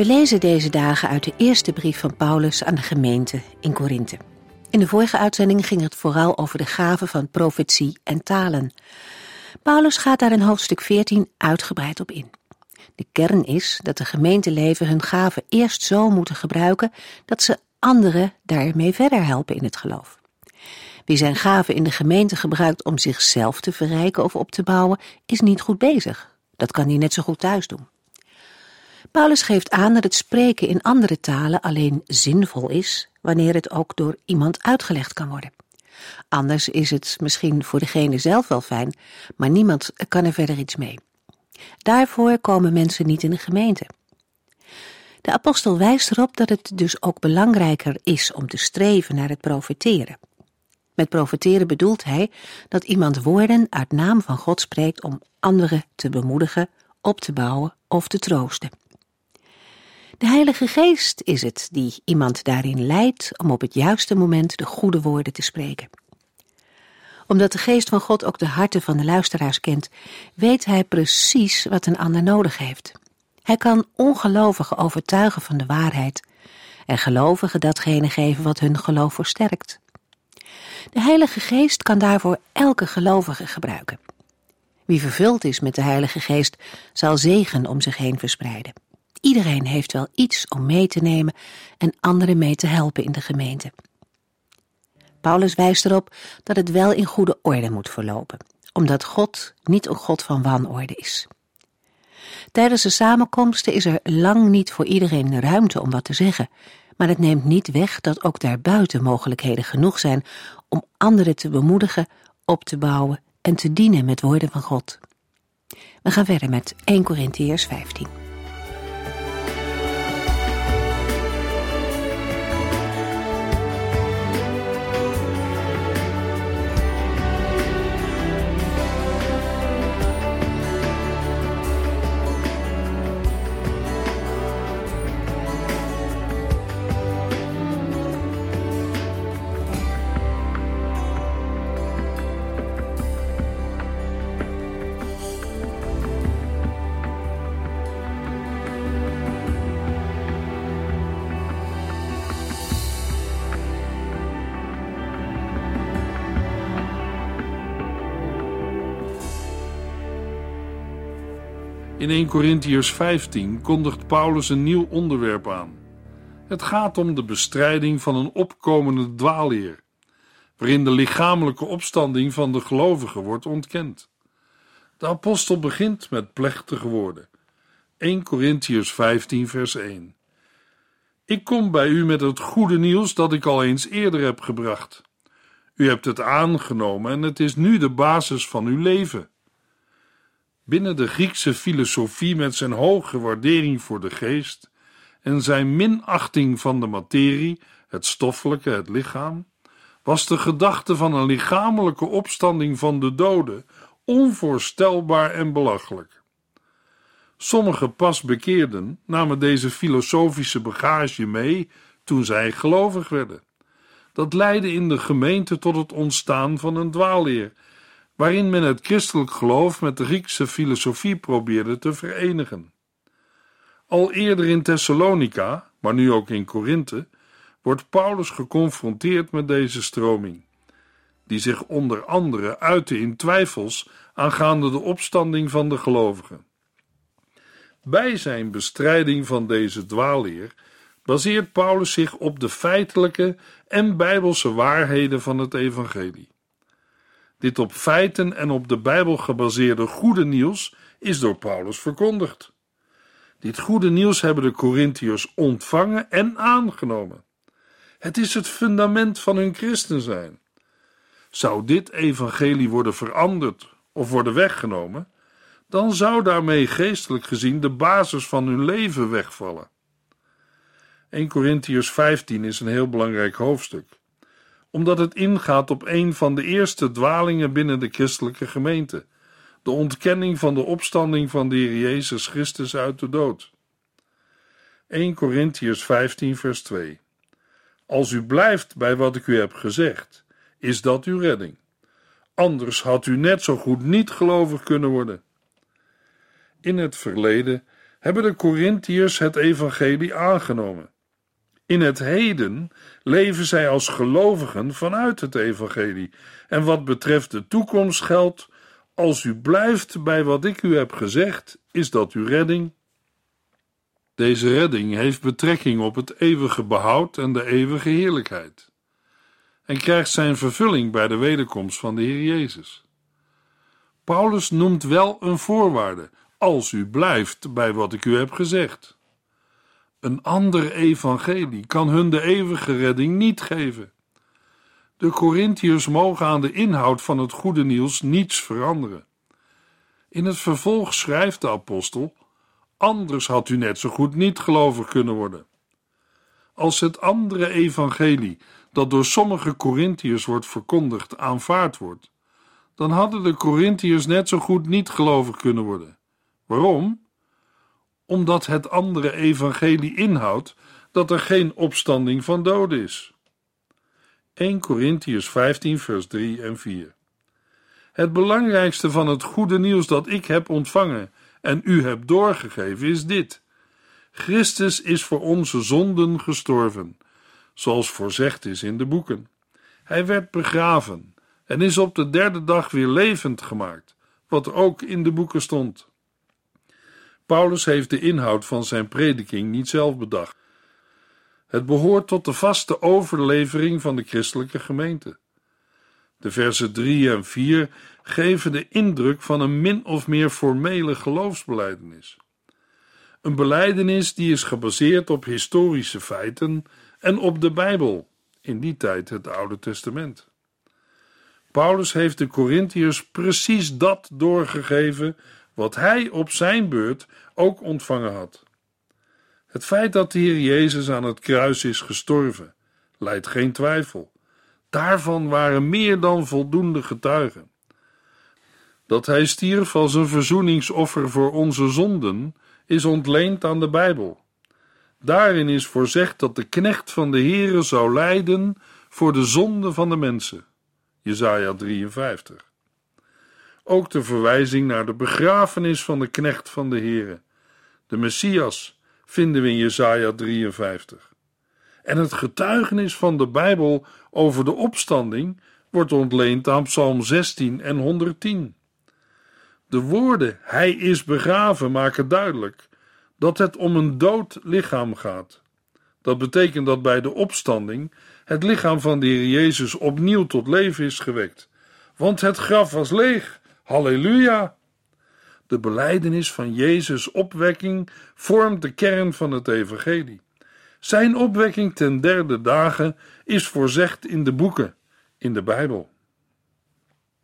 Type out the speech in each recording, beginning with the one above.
We lezen deze dagen uit de eerste brief van Paulus aan de gemeente in Korinthe. In de vorige uitzending ging het vooral over de gaven van profetie en talen. Paulus gaat daar in hoofdstuk 14 uitgebreid op in. De kern is dat de gemeenteleven hun gaven eerst zo moeten gebruiken dat ze anderen daarmee verder helpen in het geloof. Wie zijn gaven in de gemeente gebruikt om zichzelf te verrijken of op te bouwen, is niet goed bezig. Dat kan hij net zo goed thuis doen. Paulus geeft aan dat het spreken in andere talen alleen zinvol is wanneer het ook door iemand uitgelegd kan worden. Anders is het misschien voor degene zelf wel fijn, maar niemand kan er verder iets mee. Daarvoor komen mensen niet in de gemeente. De apostel wijst erop dat het dus ook belangrijker is om te streven naar het profeteren. Met profeteren bedoelt hij dat iemand woorden uit naam van God spreekt om anderen te bemoedigen, op te bouwen of te troosten. De Heilige Geest is het die iemand daarin leidt om op het juiste moment de goede woorden te spreken. Omdat de Geest van God ook de harten van de luisteraars kent, weet hij precies wat een ander nodig heeft. Hij kan ongelovigen overtuigen van de waarheid en gelovigen datgene geven wat hun geloof versterkt. De Heilige Geest kan daarvoor elke gelovige gebruiken. Wie vervuld is met de Heilige Geest zal zegen om zich heen verspreiden. Iedereen heeft wel iets om mee te nemen en anderen mee te helpen in de gemeente. Paulus wijst erop dat het wel in goede orde moet verlopen, omdat God niet een God van wanorde is. Tijdens de samenkomsten is er lang niet voor iedereen ruimte om wat te zeggen, maar het neemt niet weg dat ook daarbuiten mogelijkheden genoeg zijn om anderen te bemoedigen, op te bouwen en te dienen met woorden van God. We gaan verder met 1 Corinthiërs 15. In 1 Corinthiërs 15 kondigt Paulus een nieuw onderwerp aan. Het gaat om de bestrijding van een opkomende dwaalleer, waarin de lichamelijke opstanding van de gelovigen wordt ontkend. De apostel begint met plechtige woorden. 1 Corinthiërs 15 vers 1 Ik kom bij u met het goede nieuws dat ik al eens eerder heb gebracht. U hebt het aangenomen en het is nu de basis van uw leven. Binnen de Griekse filosofie met zijn hoge waardering voor de geest en zijn minachting van de materie, het stoffelijke, het lichaam, was de gedachte van een lichamelijke opstanding van de doden onvoorstelbaar en belachelijk. Sommige pasbekeerden namen deze filosofische bagage mee toen zij gelovig werden. Dat leidde in de gemeente tot het ontstaan van een dwaalleer waarin men het christelijk geloof met de Griekse filosofie probeerde te verenigen. Al eerder in Thessalonica, maar nu ook in Korinthe, wordt Paulus geconfronteerd met deze stroming, die zich onder andere uitte in twijfels aangaande de opstanding van de gelovigen. Bij zijn bestrijding van deze dwaalleer baseert Paulus zich op de feitelijke en bijbelse waarheden van het evangelie. Dit op feiten en op de Bijbel gebaseerde goede nieuws is door Paulus verkondigd. Dit goede nieuws hebben de Corinthiërs ontvangen en aangenomen. Het is het fundament van hun christen zijn. Zou dit evangelie worden veranderd of worden weggenomen, dan zou daarmee geestelijk gezien de basis van hun leven wegvallen. 1 Corinthians 15 is een heel belangrijk hoofdstuk, omdat het ingaat op een van de eerste dwalingen binnen de christelijke gemeente, de ontkenning van de opstanding van de Heer Jezus Christus uit de dood. 1 Corinthians 15 vers 2 Als u blijft bij wat ik u heb gezegd, is dat uw redding. Anders had u net zo goed niet gelovig kunnen worden. In het verleden hebben de Corinthiërs het evangelie aangenomen. In het heden leven zij als gelovigen vanuit het evangelie. En wat betreft de toekomst geldt: als u blijft bij wat ik u heb gezegd, is dat uw redding. Deze redding heeft betrekking op het eeuwige behoud en de eeuwige heerlijkheid. En krijgt zijn vervulling bij de wederkomst van de Heer Jezus. Paulus noemt wel een voorwaarde: als u blijft bij wat ik u heb gezegd. Een ander evangelie kan hun de eeuwige redding niet geven. De Corinthiërs mogen aan de inhoud van het goede nieuws niets veranderen. In het vervolg schrijft de apostel: Anders had u net zo goed niet gelovig kunnen worden. Als het andere evangelie dat door sommige Corinthiërs wordt verkondigd aanvaard wordt, dan hadden de Corinthiërs net zo goed niet gelovig kunnen worden. Waarom? Omdat het andere evangelie inhoudt dat er geen opstanding van doden is. 1 Corinthians 15 vers 3 en 4 Het belangrijkste van het goede nieuws dat ik heb ontvangen en u heb doorgegeven is dit. Christus is voor onze zonden gestorven, zoals voorzegd is in de boeken. Hij werd begraven en is op de derde dag weer levend gemaakt, wat ook in de boeken stond. Paulus heeft de inhoud van zijn prediking niet zelf bedacht. Het behoort tot de vaste overlevering van de christelijke gemeente. De versen 3 en 4 geven de indruk van een min of meer formele geloofsbeleidenis. Een beleidenis die is gebaseerd op historische feiten en op de Bijbel, in die tijd het Oude Testament. Paulus heeft de Corinthiërs precies dat doorgegeven wat hij op zijn beurt ook ontvangen had. Het feit dat de Heer Jezus aan het kruis is gestorven, leidt geen twijfel. Daarvan waren meer dan voldoende getuigen. Dat hij stierf als een verzoeningsoffer voor onze zonden, is ontleend aan de Bijbel. Daarin is voorzegd dat de knecht van de Heere zou lijden voor de zonde van de mensen. Jesaja 53. Ook de verwijzing naar de begrafenis van de knecht van de Heere, de Messias, vinden we in Jesaja 53. En het getuigenis van de Bijbel over de opstanding wordt ontleend aan Psalm 16 en 110. De woorden hij is begraven maken duidelijk dat het om een dood lichaam gaat. Dat betekent dat bij de opstanding het lichaam van de Heer Jezus opnieuw tot leven is gewekt, want het graf was leeg. Halleluja! De beleidenis van Jezus' opwekking vormt de kern van het evangelie. Zijn opwekking ten derde dagen is voorzegd in de boeken, in de Bijbel.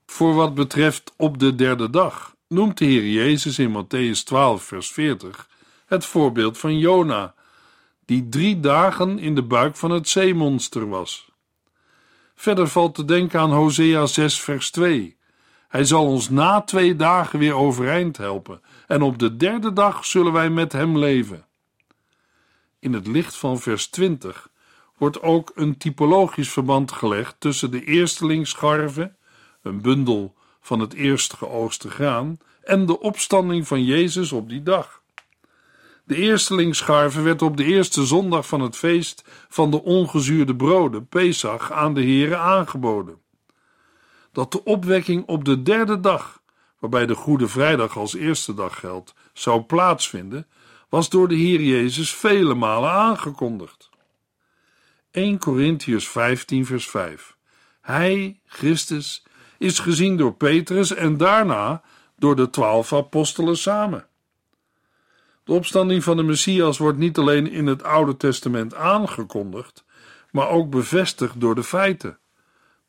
Voor wat betreft op de derde dag noemt de Heer Jezus in Matthäus 12, vers 40 het voorbeeld van Jona, die drie dagen in de buik van het zeemonster was. Verder valt te denken aan Hosea 6, vers 2. Hij zal ons na twee dagen weer overeind helpen, en op de derde dag zullen wij met hem leven. In het licht van vers 20 wordt ook een typologisch verband gelegd tussen de eerstelingsscharven, een bundel van het eerst geoogste graan, en de opstanding van Jezus op die dag. De eerstelingsscharven werd op de eerste zondag van het feest van de ongezuurde broden, Pesach, aan de Here aangeboden. Dat de opwekking op de derde dag, waarbij de Goede Vrijdag als eerste dag geldt, zou plaatsvinden, was door de Heer Jezus vele malen aangekondigd. 1 Corinthians 15 vers 5 Hij, Christus, is gezien door Petrus en daarna door de twaalf apostelen samen. De opstanding van de Messias wordt niet alleen in het Oude Testament aangekondigd, maar ook bevestigd door de feiten,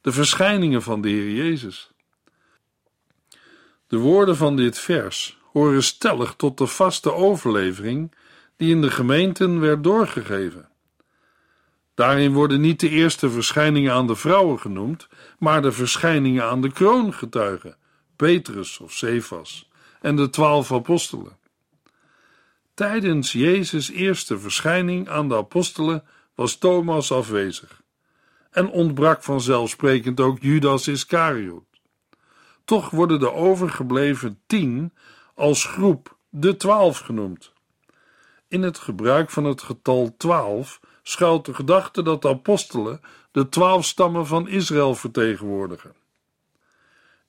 de verschijningen van de Heer Jezus. De woorden van dit vers horen stellig tot de vaste overlevering die in de gemeenten werd doorgegeven. Daarin worden niet de eerste verschijningen aan de vrouwen genoemd, maar de verschijningen aan de kroongetuigen, Petrus of Cephas, en de twaalf apostelen. Tijdens Jezus' eerste verschijning aan de apostelen was Thomas afwezig en ontbrak vanzelfsprekend ook Judas Iscariot. Toch worden de overgebleven tien als groep de twaalf genoemd. In het gebruik van het getal twaalf schuilt de gedachte dat de apostelen de twaalf stammen van Israël vertegenwoordigen.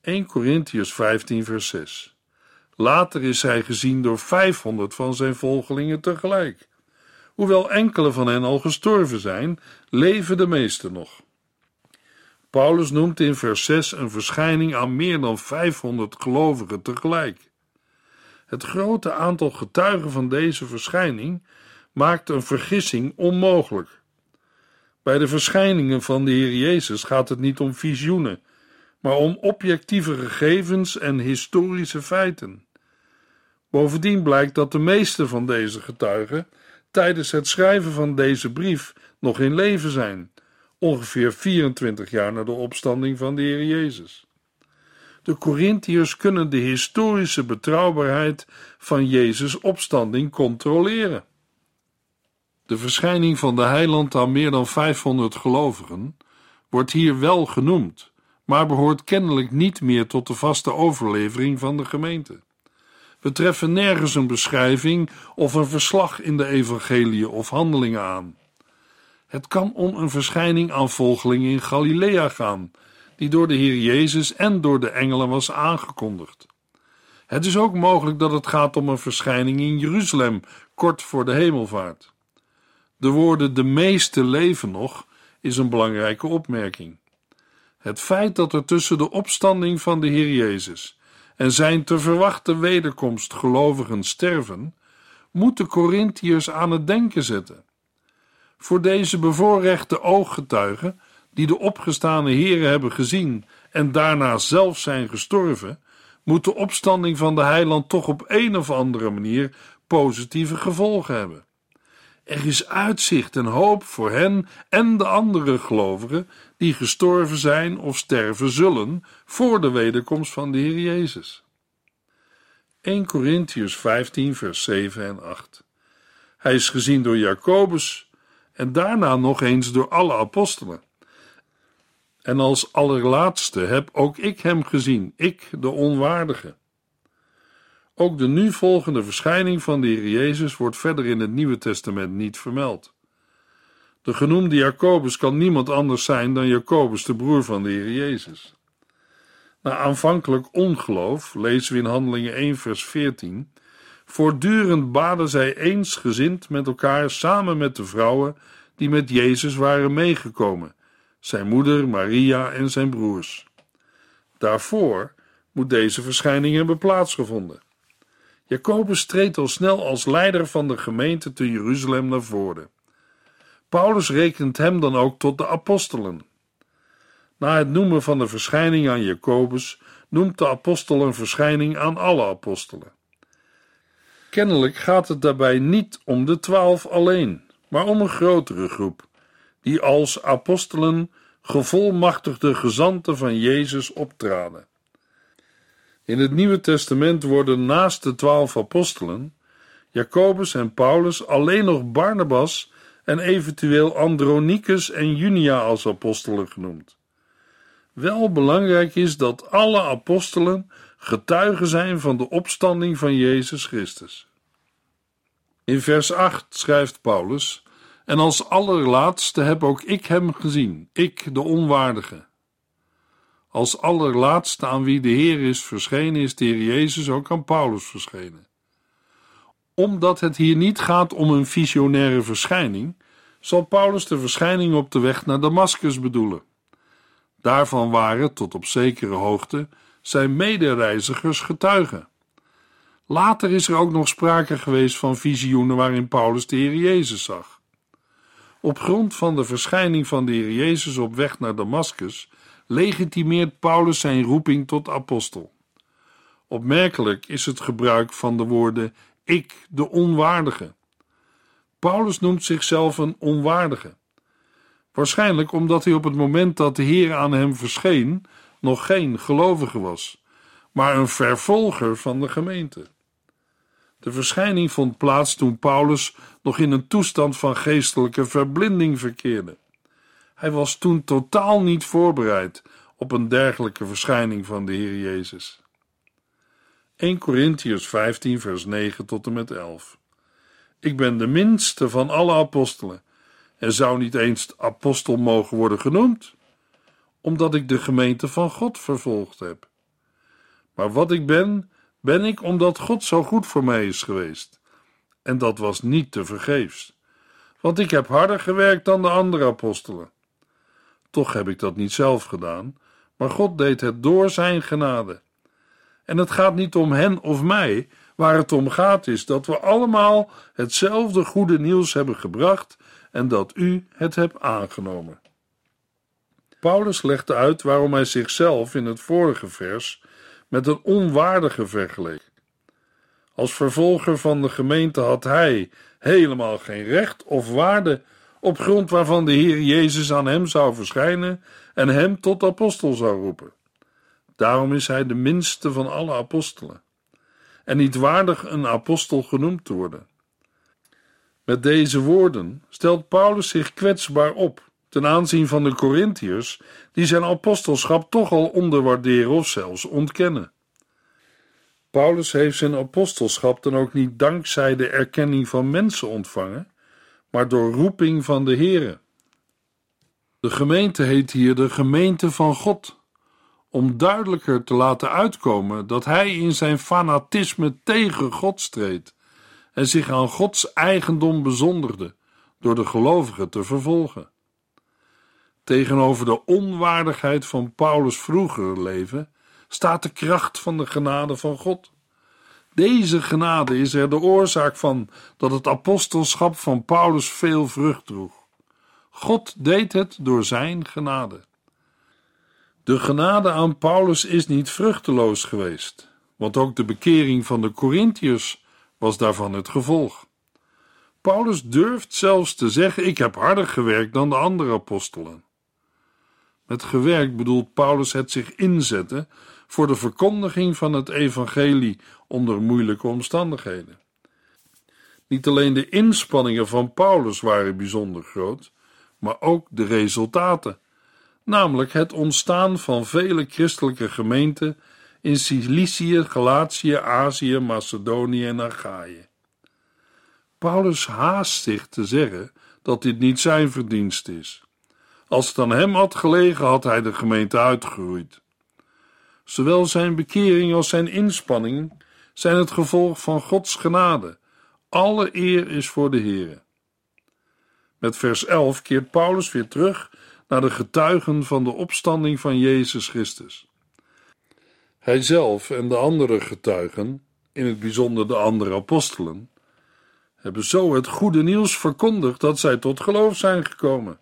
1 Corinthians 15 vers 6 Later is hij gezien door 500 van zijn volgelingen tegelijk. Hoewel enkele van hen al gestorven zijn, leven de meeste nog. Paulus noemt in vers 6 een verschijning aan meer dan 500 gelovigen tegelijk. Het grote aantal getuigen van deze verschijning maakt een vergissing onmogelijk. Bij de verschijningen van de Heer Jezus gaat het niet om visioenen, maar om objectieve gegevens en historische feiten. Bovendien blijkt dat de meeste van deze getuigen tijdens het schrijven van deze brief nog in leven zijn, ongeveer 24 jaar na de opstanding van de Heer Jezus. De Corinthiërs kunnen de historische betrouwbaarheid van Jezus' opstanding controleren. De verschijning van de heiland aan meer dan 500 gelovigen wordt hier wel genoemd, maar behoort kennelijk niet meer tot de vaste overlevering van de gemeente. We treffen nergens een beschrijving of een verslag in de evangelie of handelingen aan. Het kan om een verschijning aan volgelingen in Galilea gaan, die door de Heer Jezus en door de engelen was aangekondigd. Het is ook mogelijk dat het gaat om een verschijning in Jeruzalem, kort voor de hemelvaart. De woorden de meeste leven nog is een belangrijke opmerking. Het feit dat er tussen de opstanding van de Heer Jezus en zijn te verwachten wederkomst gelovigen sterven, moet de Corinthiërs aan het denken zetten. Voor deze bevoorrechte ooggetuigen, die de opgestane Heren hebben gezien en daarna zelf zijn gestorven, moet de opstanding van de heiland toch op een of andere manier positieve gevolgen hebben. Er is uitzicht en hoop voor hen en de andere gelovigen die gestorven zijn of sterven zullen voor de wederkomst van de Heer Jezus. 1 Corinthians 15, vers 7 en 8. Hij is gezien door Jacobus en daarna nog eens door alle apostelen. En als allerlaatste heb ook ik hem gezien, ik de onwaardige. Ook de nu volgende verschijning van de Heer Jezus wordt verder in het Nieuwe Testament niet vermeld. De genoemde Jacobus kan niemand anders zijn dan Jacobus, de broer van de Heer Jezus. Na aanvankelijk ongeloof, lezen we in Handelingen 1, vers 14, voortdurend baden zij eensgezind met elkaar samen met de vrouwen die met Jezus waren meegekomen, zijn moeder Maria en zijn broers. Daarvoor moet deze verschijning hebben plaatsgevonden. Jacobus treedt al snel als leider van de gemeente te Jeruzalem naar voren. Paulus rekent hem dan ook tot de apostelen. Na het noemen van de verschijning aan Jacobus noemt de apostel een verschijning aan alle apostelen. Kennelijk gaat het daarbij niet om de twaalf alleen, maar om een grotere groep, die als apostelen gevolmachtigde gezanten van Jezus optraden. In het Nieuwe Testament worden naast de twaalf apostelen, Jacobus en Paulus, alleen nog Barnabas en eventueel Andronicus en Junia als apostelen genoemd. Wel belangrijk is dat alle apostelen getuigen zijn van de opstanding van Jezus Christus. In vers 8 schrijft Paulus: En als allerlaatste heb ook ik hem gezien, ik de onwaardige. Als allerlaatste aan wie de Heer is verschenen, is de Heer Jezus ook aan Paulus verschenen. Omdat het hier niet gaat om een visionaire verschijning, zal Paulus de verschijning op de weg naar Damascus bedoelen. Daarvan waren, tot op zekere hoogte, zijn medereizigers getuigen. Later is er ook nog sprake geweest van visioenen waarin Paulus de Heer Jezus zag. Op grond van de verschijning van de Heer Jezus op weg naar Damascus legitimeert Paulus zijn roeping tot apostel. Opmerkelijk is het gebruik van de woorden ik, de onwaardige. Paulus noemt zichzelf een onwaardige. Waarschijnlijk omdat hij op het moment dat de Heer aan hem verscheen nog geen gelovige was, maar een vervolger van de gemeente. De verschijning vond plaats toen Paulus nog in een toestand van geestelijke verblinding verkeerde. Hij was toen totaal niet voorbereid op een dergelijke verschijning van de Heer Jezus. 1 Corinthians 15, vers 9 tot en met 11. Ik ben de minste van alle apostelen en zou niet eens apostel mogen worden genoemd, omdat ik de gemeente van God vervolgd heb. Maar wat ik ben, ben ik omdat God zo goed voor mij is geweest. En dat was niet te vergeefs, want ik heb harder gewerkt dan de andere apostelen. Toch heb ik dat niet zelf gedaan, maar God deed het door zijn genade. En het gaat niet om hen of mij, waar het om gaat is dat we allemaal hetzelfde goede nieuws hebben gebracht en dat u het hebt aangenomen. Paulus legde uit waarom hij zichzelf in het vorige vers met een onwaardige vergeleek. Als vervolger van de gemeente had hij helemaal geen recht of waarde op grond waarvan de Heer Jezus aan hem zou verschijnen en hem tot apostel zou roepen. Daarom is hij de minste van alle apostelen en niet waardig een apostel genoemd te worden. Met deze woorden stelt Paulus zich kwetsbaar op ten aanzien van de Corinthiërs, die zijn apostelschap toch al onderwaarderen of zelfs ontkennen. Paulus heeft zijn apostelschap dan ook niet dankzij de erkenning van mensen ontvangen, maar door roeping van de Here. De gemeente heet hier de gemeente van God, om duidelijker te laten uitkomen dat hij in zijn fanatisme tegen God streed en zich aan Gods eigendom bezondigde door de gelovigen te vervolgen. Tegenover de onwaardigheid van Paulus' vroegere leven staat de kracht van de genade van God. Deze genade is er de oorzaak van dat het apostelschap van Paulus veel vrucht droeg. God deed het door zijn genade. De genade aan Paulus is niet vruchteloos geweest, want ook de bekering van de Corinthiërs was daarvan het gevolg. Paulus durft zelfs te zeggen: Ik heb harder gewerkt dan de andere apostelen. Met gewerkt bedoelt Paulus het zich inzetten voor de verkondiging van het evangelie onder moeilijke omstandigheden. Niet alleen de inspanningen van Paulus waren bijzonder groot, maar ook de resultaten, namelijk het ontstaan van vele christelijke gemeenten in Cilicië, Galatië, Azië, Macedonië en Achaïe. Paulus haast zich te zeggen dat dit niet zijn verdienst is. Als het aan hem had gelegen, had hij de gemeente uitgeroeid. Zowel zijn bekering als zijn inspanning zijn het gevolg van Gods genade. Alle eer is voor de Heere. Met vers 11 keert Paulus weer terug naar de getuigen van de opstanding van Jezus Christus. Hij zelf en de andere getuigen, in het bijzonder de andere apostelen, hebben zo het goede nieuws verkondigd dat zij tot geloof zijn gekomen,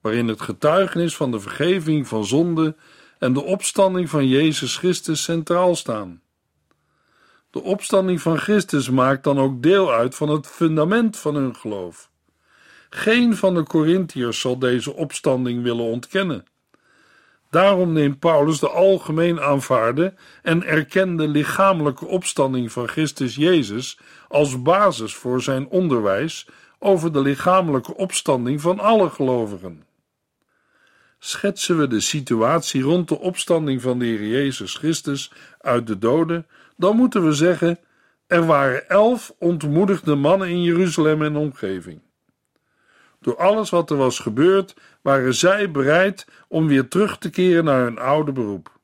waarin het getuigenis van de vergeving van zonde en de opstanding van Jezus Christus centraal staan. De opstanding van Christus maakt dan ook deel uit van het fundament van hun geloof. Geen van de Corinthiërs zal deze opstanding willen ontkennen. Daarom neemt Paulus de algemeen aanvaarde en erkende lichamelijke opstanding van Christus Jezus als basis voor zijn onderwijs over de lichamelijke opstanding van alle gelovigen. Schetsen we de situatie rond de opstanding van de Heer Jezus Christus uit de doden, dan moeten we zeggen: er waren elf ontmoedigde mannen in Jeruzalem en omgeving. Door alles wat er was gebeurd, waren zij bereid om weer terug te keren naar hun oude beroep.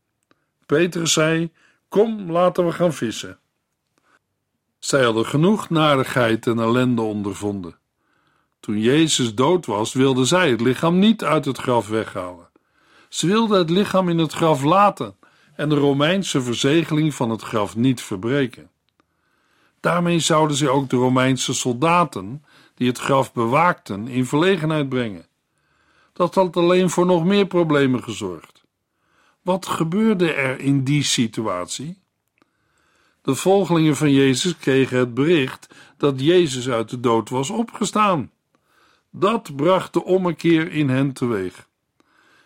Petrus zei: Kom, laten we gaan vissen. Zij hadden genoeg narigheid en ellende ondervonden. Toen Jezus dood was, wilden zij het lichaam niet uit het graf weghalen. Ze wilden het lichaam in het graf laten en de Romeinse verzegeling van het graf niet verbreken. Daarmee zouden ze ook de Romeinse soldaten die het graf bewaakten in verlegenheid brengen. Dat had alleen voor nog meer problemen gezorgd. Wat gebeurde er in die situatie? De volgelingen van Jezus kregen het bericht dat Jezus uit de dood was opgestaan. Dat bracht de ommekeer in hen teweeg.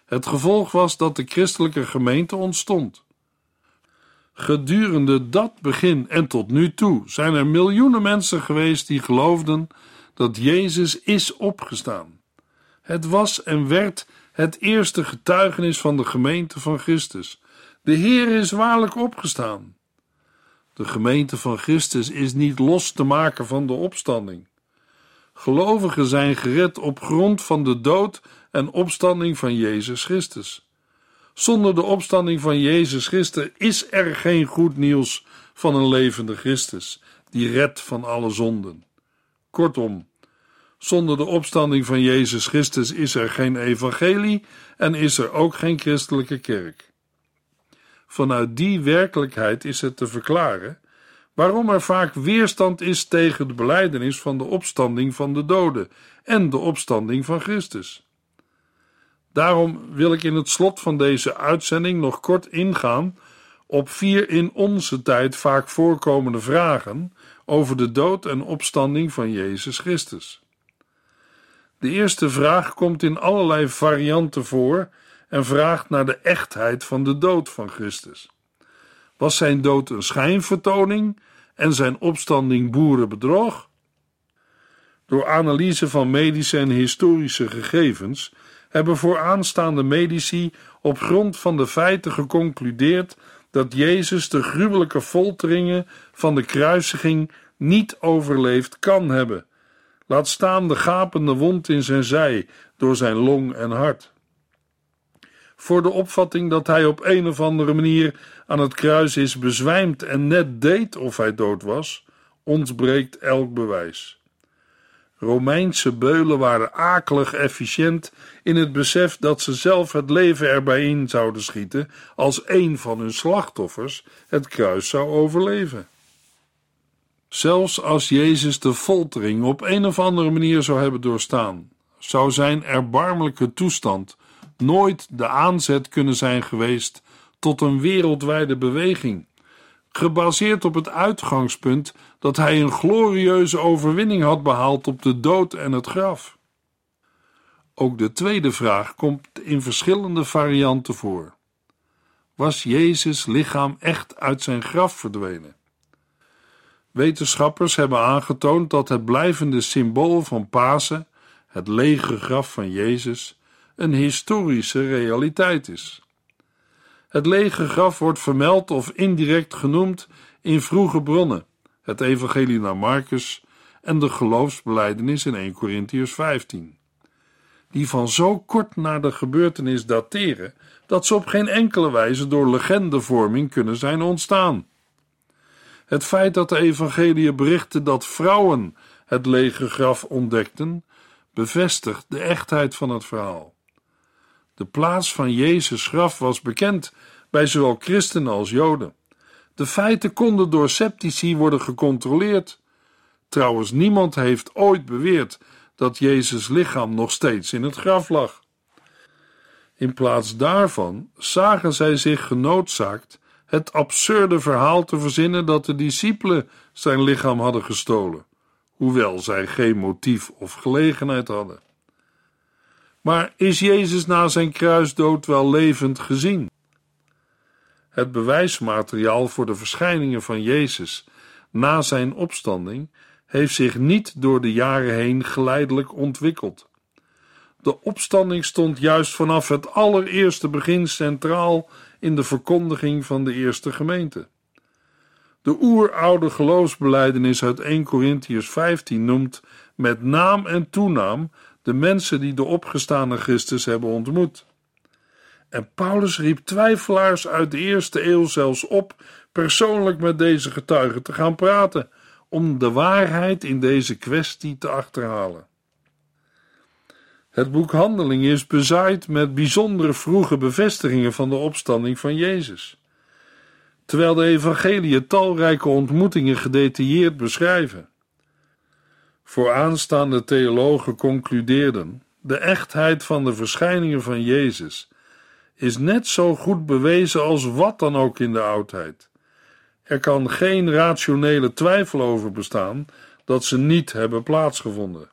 Het gevolg was dat de christelijke gemeente ontstond. Gedurende dat begin en tot nu toe zijn er miljoenen mensen geweest die geloofden dat Jezus is opgestaan. Het was en werd het eerste getuigenis van de gemeente van Christus. De Heer is waarlijk opgestaan. De gemeente van Christus is niet los te maken van de opstanding. Gelovigen zijn gered op grond van de dood en opstanding van Jezus Christus. Zonder de opstanding van Jezus Christus is er geen goed nieuws van een levende Christus, die redt van alle zonden. Kortom, zonder de opstanding van Jezus Christus is er geen evangelie en is er ook geen christelijke kerk. Vanuit die werkelijkheid is het te verklaren waarom er vaak weerstand is tegen de belijdenis van de opstanding van de doden en de opstanding van Christus. Daarom wil ik in het slot van deze uitzending nog kort ingaan op vier in onze tijd vaak voorkomende vragen over de dood en opstanding van Jezus Christus. De eerste vraag komt in allerlei varianten voor en vraagt naar de echtheid van de dood van Christus. Was zijn dood een schijnvertoning en zijn opstanding boerenbedrog? Door analyse van medische en historische gegevens hebben vooraanstaande medici op grond van de feiten geconcludeerd dat Jezus de gruwelijke folteringen van de kruisiging niet overleefd kan hebben. Laat staan de gapende wond in zijn zij door zijn long en hart. Voor de opvatting dat hij op een of andere manier aan het kruis is bezwijmd en net deed of hij dood was, ontbreekt elk bewijs. Romeinse beulen waren akelig efficiënt in het besef dat ze zelf het leven erbij in zouden schieten als een van hun slachtoffers het kruis zou overleven. Zelfs als Jezus de foltering op een of andere manier zou hebben doorstaan, zou zijn erbarmelijke toestand nooit de aanzet kunnen zijn geweest tot een wereldwijde beweging gebaseerd op het uitgangspunt dat hij een glorieuze overwinning had behaald op de dood en het graf. Ook de tweede vraag komt in verschillende varianten voor. Was Jezus lichaam echt uit zijn graf verdwenen? Wetenschappers hebben aangetoond dat het blijvende symbool van Pasen, het lege graf van Jezus, een historische realiteit is. Het lege graf wordt vermeld of indirect genoemd in vroege bronnen, het Evangelie naar Marcus en de geloofsbeleidenis in 1 Corinthians 15, die van zo kort na de gebeurtenis dateren dat ze op geen enkele wijze door legendevorming kunnen zijn ontstaan. Het feit dat de Evangelie berichten dat vrouwen het lege graf ontdekten, bevestigt de echtheid van het verhaal. De plaats van Jezus' graf was bekend bij zowel christenen als joden. De feiten konden door sceptici worden gecontroleerd. Trouwens, niemand heeft ooit beweerd dat Jezus' lichaam nog steeds in het graf lag. In plaats daarvan zagen zij zich genoodzaakt het absurde verhaal te verzinnen dat de discipelen zijn lichaam hadden gestolen, hoewel zij geen motief of gelegenheid hadden. Maar is Jezus na zijn kruisdood wel levend gezien? Het bewijsmateriaal voor de verschijningen van Jezus na zijn opstanding heeft zich niet door de jaren heen geleidelijk ontwikkeld. De opstanding stond juist vanaf het allereerste begin centraal in de verkondiging van de eerste gemeente. De oeroude geloofsbeleidenis uit 1 Corinthians 15 noemt met naam en toenaam de mensen die de opgestane Christus hebben ontmoet. En Paulus riep twijfelaars uit de eerste eeuw zelfs op persoonlijk met deze getuigen te gaan praten, om de waarheid in deze kwestie te achterhalen. Het boek Handelingen is bezaaid met bijzondere vroege bevestigingen van de opstanding van Jezus. Terwijl de evangelieën talrijke ontmoetingen gedetailleerd beschrijven. Vooraanstaande theologen concludeerden de echtheid van de verschijningen van Jezus is net zo goed bewezen als wat dan ook in de oudheid. Er kan geen rationele twijfel over bestaan dat ze niet hebben plaatsgevonden.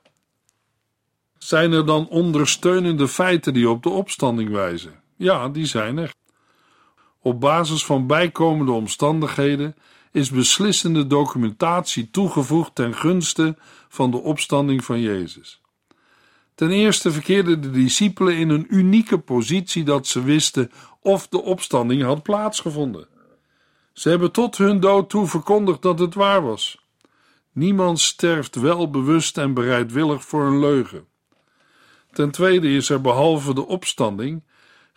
Zijn er dan ondersteunende feiten die op de opstanding wijzen? Ja, die zijn er. Op basis van bijkomende omstandigheden is beslissende documentatie toegevoegd ten gunste van de opstanding van Jezus. Ten eerste verkeerden de discipelen in een unieke positie dat ze wisten of de opstanding had plaatsgevonden. Ze hebben tot hun dood toe verkondigd dat het waar was. Niemand sterft wel bewust en bereidwillig voor een leugen. Ten tweede is er behalve de opstanding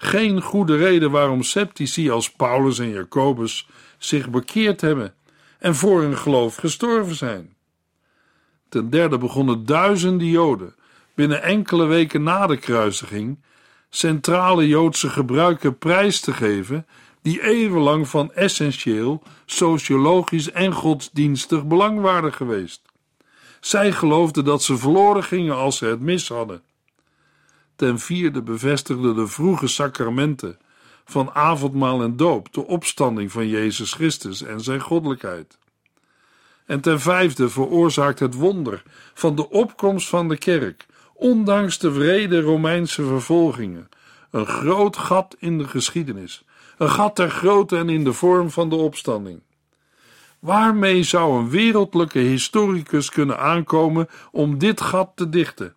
geen goede reden waarom sceptici als Paulus en Jacobus zich bekeerd hebben en voor hun geloof gestorven zijn. Ten derde begonnen duizenden Joden binnen enkele weken na de kruisiging centrale Joodse gebruiken prijs te geven die eeuwenlang van essentieel, sociologisch en godsdienstig belang waren geweest. Zij geloofden dat ze verloren gingen als ze het mis hadden. Ten vierde bevestigden de vroege sacramenten van avondmaal en doop de opstanding van Jezus Christus en zijn goddelijkheid. En ten vijfde veroorzaakt het wonder van de opkomst van de kerk, ondanks de wrede Romeinse vervolgingen, een groot gat in de geschiedenis, een gat ter grootte en in de vorm van de opstanding. Waarmee zou een wereldlijke historicus kunnen aankomen om dit gat te dichten?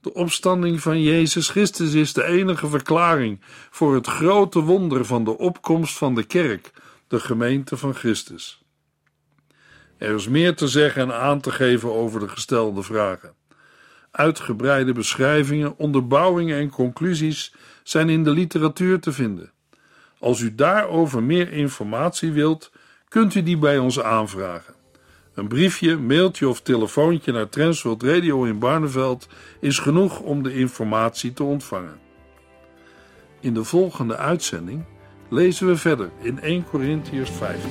De opstanding van Jezus Christus is de enige verklaring voor het grote wonder van de opkomst van de kerk, de gemeente van Christus. Er is meer te zeggen en aan te geven over de gestelde vragen. Uitgebreide beschrijvingen, onderbouwingen en conclusies zijn in de literatuur te vinden. Als u daarover meer informatie wilt, kunt u die bij ons aanvragen. Een briefje, mailtje of telefoontje naar Transworld Radio in Barneveld is genoeg om de informatie te ontvangen. In de volgende uitzending lezen we verder in 1 Corinthians 15.